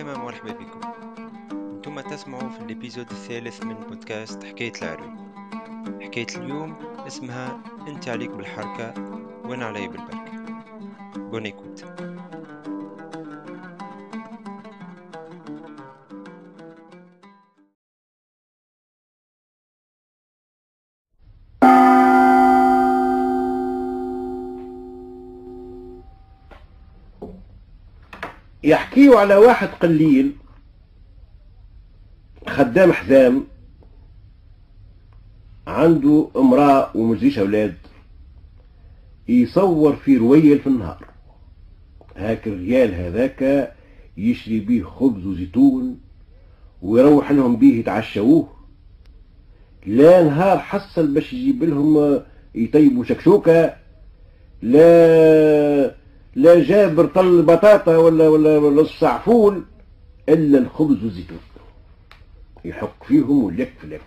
عسلامة مرحبا بكم. أنتم تسمعوا في الإبيزود الثالث من بودكاست حكاية العروي. حكاية اليوم اسمها أنت عليك بالحركة وأنا علي بالبركة بونيكوت يحكيوا على واحد قليل خدام حزام عنده امرأة ومجيش أولاد يصور في رويل في النهار. هاك الريال هذاك يشري بيه خبز وزيتون ويروح لهم بيه يتعشوه. لا نهار حصل باش يجيب لهم يطيبوا شكشوكة لا لا جاب رطل بطاطا ولا ولا ولا فول إلا الخبز والزيتون. يحك فيهم ولك في لك.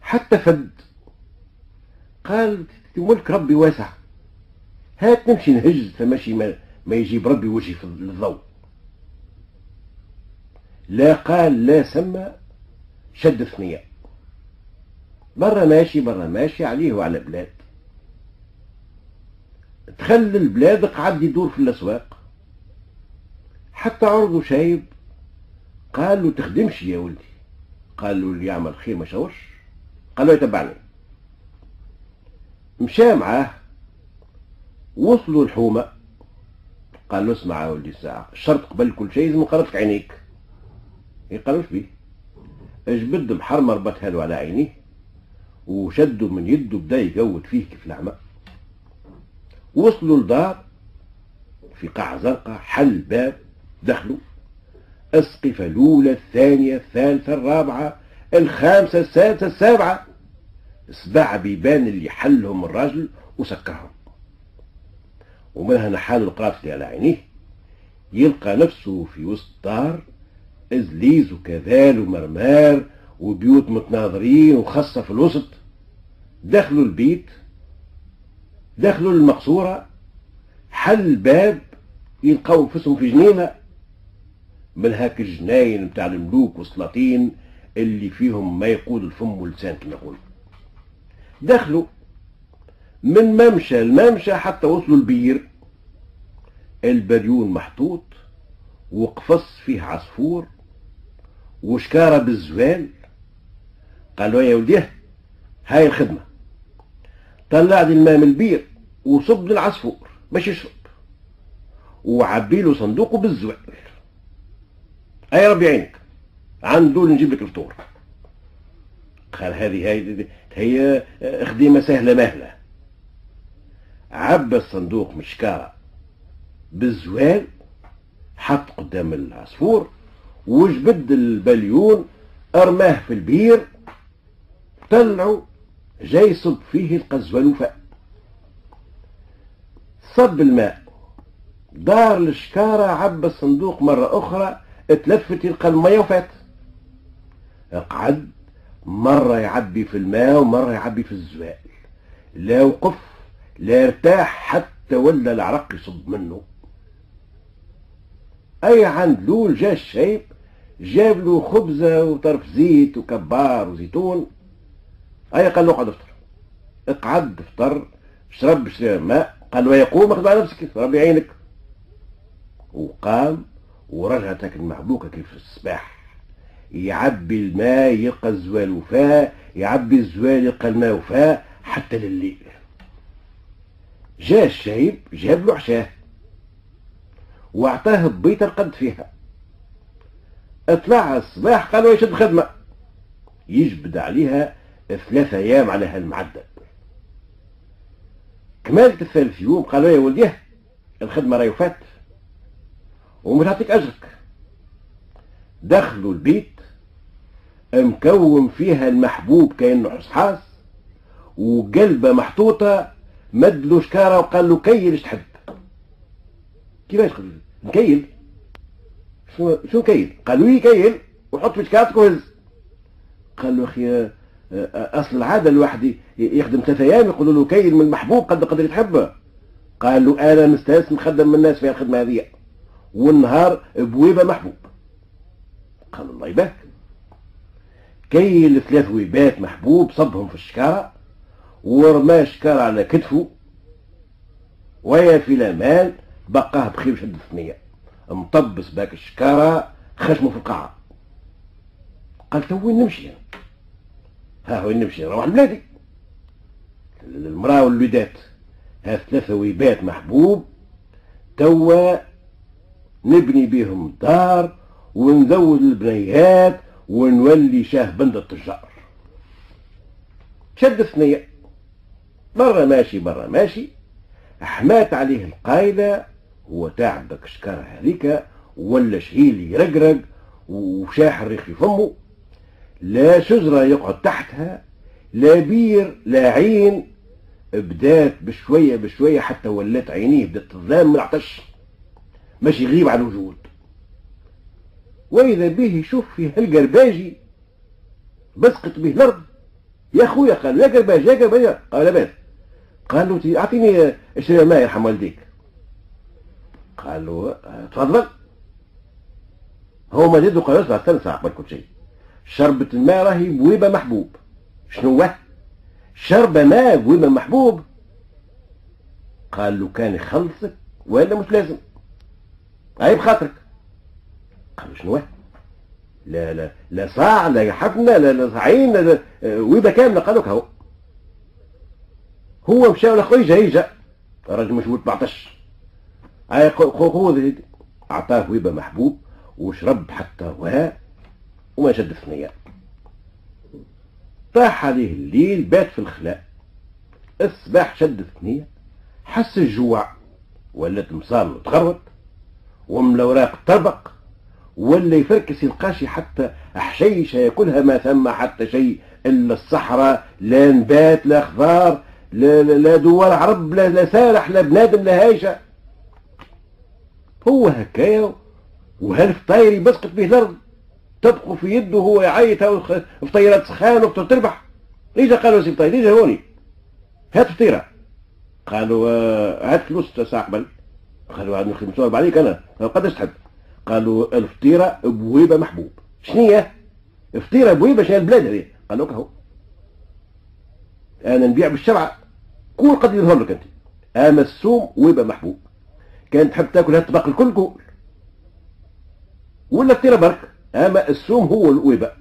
حتى فد. قال ملك ربي واسع. هات نمشي نهج فماشي ما, ما يجيب ربي وجهي في الضوء. لا قال لا سمى شد ثنية برا ماشي برا ماشي عليه وعلى بلاد. دخل البلاد قعد يدور في الأسواق. حتى عرضه شايب قال له تخدمش يا ولدي. قال له اللي يعمل خير ما شاورش. قال له يتبعني مشى معاه. وصلوا الحومة. قال له اسمع يا ولدي الساعة. الشرط قبل كل شيء لازم نقرفك عينيك. يقالوش بيه. أجبد محرمر بتهالو على عينيه. وشدوا من يده بدأ يقود فيه كيف الأعمى. وصلوا لدار في قاعة زرقاء حل باب دخلوا. اسقف الأولى الثانية الثالثة الرابعة الخامسة السادسة السابعة. سبع بيبان اللي حلهم الراجل وسكرهم ومنها نحال القافلة على عينيه يلقى نفسه في وسط دار إزليز وكذال ومرمار وبيوت متناظرين وخاصة في الوسط. دخلوا البيت دخلوا المقصورة حل الباب يلقوا أنفسهم في جنينة. من هاك الجناين بتاع الملوك والسلاطين اللي فيهم ما يقود الفم واللسان كما يقول. دخلوا من ممشى الممشى حتى وصلوا البير. البريون محطوط وقفص فيه عصفور وشكارة بالزوال. قالوا يا ولديه هاي الخدمة. طلع لي الماء من البير. وصب للعصفور باش يشرب وعبي له صندوقه بالزوال أي ربي عينك عنده نجيب لك الفطور. قال هذه هي هي خديمة سهلة مهلة. عبى الصندوق مشكارة بالزوال حط قدام العصفور وجبد البليون أرماه في البير طلعوا جاي يصب فيه القزوة الوفاء. صب الماء. دار الشكارة عبى الصندوق مرة أخرى اتلفت يلقى المية وفات. قعد مرة يعبي في الماء ومرة يعبي في الزوال. لا وقف لا ارتاح حتى ولا العرق يصب منه. أي عند لول جا الشايب جاب له خبزة وطرف زيت وكبار وزيتون. أي قال له اقعد افطر. اقعد افطر اشرب شرب ماء. قال له يقوم اخذ على نفسك ربي عينك وقام ورجعت هاك المحبوكة كيف الصباح. يعبي الماء يلقى الزوال وفاء يعبي الزوال يلقى الماء وفاء حتى لليل. جاء الشايب جاب له عشاه وأعطاه بيت القد فيها. اطلع الصباح قالوا يشد خدمة. يجبد عليها ثلاثة أيام على هالمعدل. كمالة الثالث يوم قالوا يا ولديه الخدمة راهي فات ومش هعطيك أجرك. دخلوا البيت مكوم فيها المحبوب كأنه حصحاص وقلبة محطوطة مد له شكارة وقال له كيل إيش تحب. كيفاش نكيل شو شو كيل قالوا لي كيل وحط في شكارتك وهز. قال له أخي أصل العادة الواحد يخدم ثلاث أيام يقولوا له كيل من المحبوب قد قدر تحبه قال له أنا مستانس نخدم من الناس في الخدمة هذه. والنهار بويبة محبوب. قال الله يبارك. كي الثلاث ويبات محبوب صبهم في الشكارة. ورمى الشكارة على كتفه. ويا في الامان بقاه بخير شد الثنية. مطبس باك الشكارة خشمه في القاعة. قال تو وين نمشي. أنا ها وين نمشي نروح لبلادي المرأة والوليدات ها ثلاثة ويبات محبوب توا نبني بهم دار ونزود البنيات ونولي شاه بند التجار. شد الثنية. برا ماشي برا ماشي. حمات عليه القايلة هو تعبك شكار هذيك ولا شهيل يرقرق وشاح الريخ في فمه لا شجرة يقعد تحتها لا بير لا عين بدات بشوية بشوية حتى ولات عينيه بدات تظلام من العطش ماشي يغيب عن الوجود. وإذا به يشوف في هالقرباجي بسقط به الأرض. يا خويا قال يا قرباج يا قرباج قال بس. قال له أعطيني اشري ماء يرحم والديك. قال له تفضل. هو مدد قال له استنى ساعة قبل كل شيء. شربة الماء راهي بويبة محبوب. شنو هو؟ شرب ماء بويبة محبوب. قال له كان يخلصك ولا مش لازم. هاي بخاطرك قال شنو لا لا لا صاع لا حفنة لا لا صاعين لا ويبة كاملة. قال لك هو هو مشى لاخوي جاي جا الراجل مش 14 هاي خذ أعطاه ويبة محبوب وشرب حتى هو وما شد الثنية طاح عليه الليل بات في الخلاء. الصباح شد الثنية حس الجوع ولات مصام تغرد ومن طبق ولا يفركس يلقاشي حتى حشيشة ياكلها ما ثم حتى شيء إلا الصحراء لا نبات لا خضار لا, لا, لا دوار عرب لا, لا سارح لا بنادم لا هايشة. هو هكايا وهالفطاير يبسقط به الأرض. تبقى في يده هو يعيط فطيرات سخان وبتر تربح. ليجا قالوا سي فطير ليجا هوني؟ هات فطيرة قالوا آه، هات فلوس ساعة قبل قالوا عاد نخدم عليك أنا. قداش تحب؟ قالوا الفطيرة بويبة محبوب. شنية فطيرة بويبة شنو البلاد هذه. قالوا لك أنا نبيع بالشرع. كل قد يظهر لك أنت. أما السوم ويبة محبوب. كان تحب تاكل هالطبق الكل كل ولا فطيرة برك؟ أما السوم هو الويبة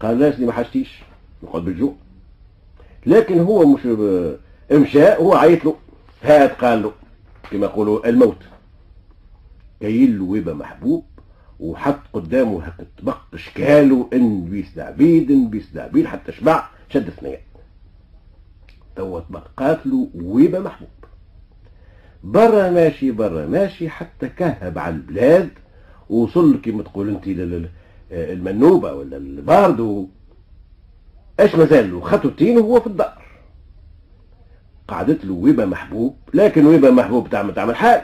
قال الناس اللي ما حاجتيش نقعد بالجوع. لكن هو مش مشى هو عيط له. هات قال له كما يقولوا الموت. كاين له ويبة محبوب وحط قدامه هكا طبق اشكاله إن بيس دعبيد إن بيس دعبيد حتى شبع شد ثنية. توا طبقات له ويبة محبوب. برا ماشي برا ماشي حتى كهب على البلاد وصل كما تقول انت المنوبة ولا الباردو إيش مازال؟ له خطو التين وهو في الدار. قعدت له ويبة محبوب لكن ويبة محبوب تعمل تعمل حال.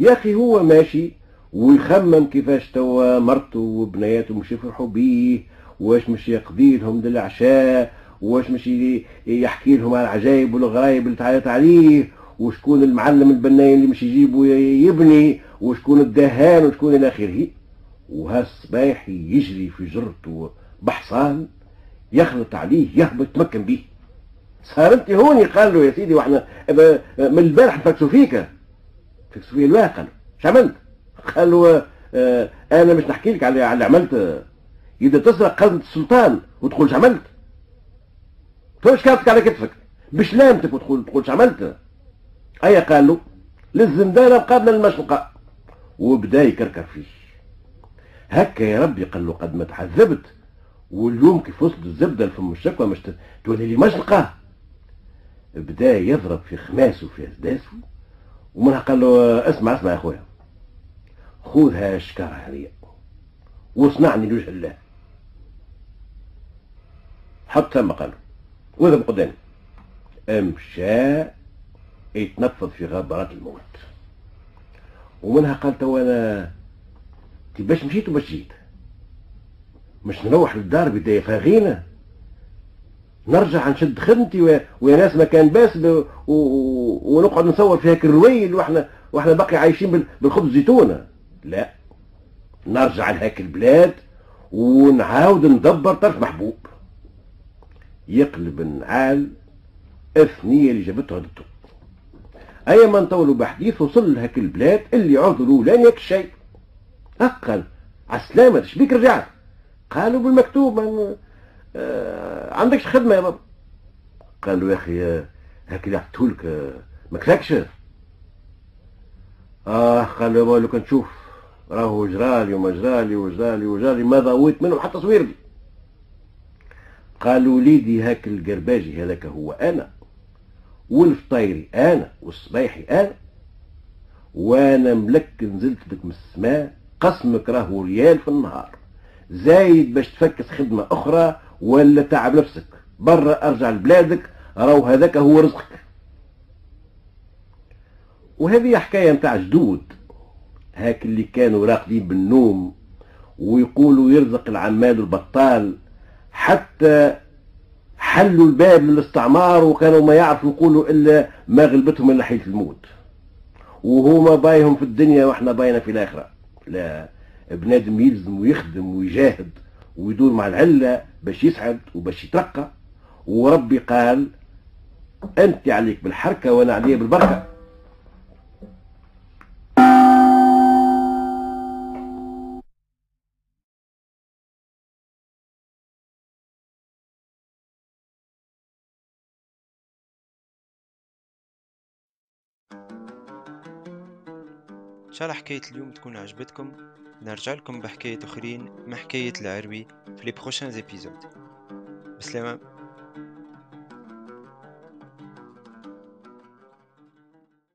يا أخي هو ماشي ويخمم كيفاش توا مرته وبنياته مش يفرحوا بيه واش مش يقضي لهم للعشاء واش مش يحكي لهم على العجائب والغرايب اللي تعيط عليه وشكون المعلم البناي اللي مش يجيبه يبني وشكون الدهان وشكون إلى آخره. وهالصباح يجري في جرته بحصان يخلط عليه يهبط يتمكن به. صار أنت هوني؟ قال له يا سيدي وإحنا من البارح نفكسوا فيك. فكسوا فيه الواقع إيش عملت؟ قال له آه أنا مش نحكي لك على اللي عملت. إذا تسرق خزنة السلطان وتقولش عملت. فوش كانتك على كتفك بشلامتك وتقول تقولش عملت. أي قال له للزندانة قابلة للمشنقة وبدأ يكركر فيه. هكا يا ربي قال له قد ما تعذبت واليوم كيف وصلت الزبدة لفم الشكوى مش تولي لي مشنقه بدأ يضرب في خماسه في أسداسه ومنها قال له اسمع اسمع يا أخويا. خذ ها الشكارة هذه واصنعني لوجه الله. حط ثم قال واذهب قدامي امشى يتنفض في غابرات الموت. ومنها قال تو أنا باش مشيت وباش جيت. مش نروح للدار بداية فاغينة نرجع نشد خدمتي ويا ناس مكان باس ونقعد نصور في هيك الرويل وإحنا وإحنا باقي عايشين بالخبز زيتونة. لا. نرجع لهاك البلاد ونعاود ندبر طرف محبوب. يقلب النعال الثنية اللي جابته عدته أي ما نطولوا بحديث وصل لهاك البلاد اللي عرضوا الأولاني هيك الشيء أقل عالسلامة شبيك رجعت قالوا بالمكتوب من آه عندكش خدمة يا بابا. قالوا يا أخي هاك اللي عطيتهولك آه ما كفاكش آه قالوا يا بابا لو كان تشوف راهو جرالي وما جرالي وجرالي وجرالي ما ضويت منهم حتى تصوير لي؟ قالوا وليدي هاك القرباجي هذاك هو أنا. والفطيري أنا والصبيحي أنا وأنا ملك نزلت بك من السماء قسمك راهو ريال في النهار. زايد باش تفكس خدمة أخرى ولا تعب نفسك. برا أرجع لبلادك راهو هذاك هو رزقك. وهذه حكاية متاع جدود. هاك اللي كانوا راقدين بالنوم ويقولوا يرزق العمال البطال حتى حلوا الباب للاستعمار وكانوا ما يعرفوا يقولوا إلا ما غلبتهم إلا حيث الموت. وهما بايهم في الدنيا وإحنا باينا في الآخرة. لا بنادم يلزم ويخدم ويجاهد ويدور مع العلة باش يسعد وباش يترقى. وربي قال أنت عليك بالحركة وأنا علي بالبركة. ان شاء الله حكاية اليوم تكون عجبتكم. نرجع لكم بحكاية أخرين ما حكاية العربي في لي بروشان زيبيزود بسلامة.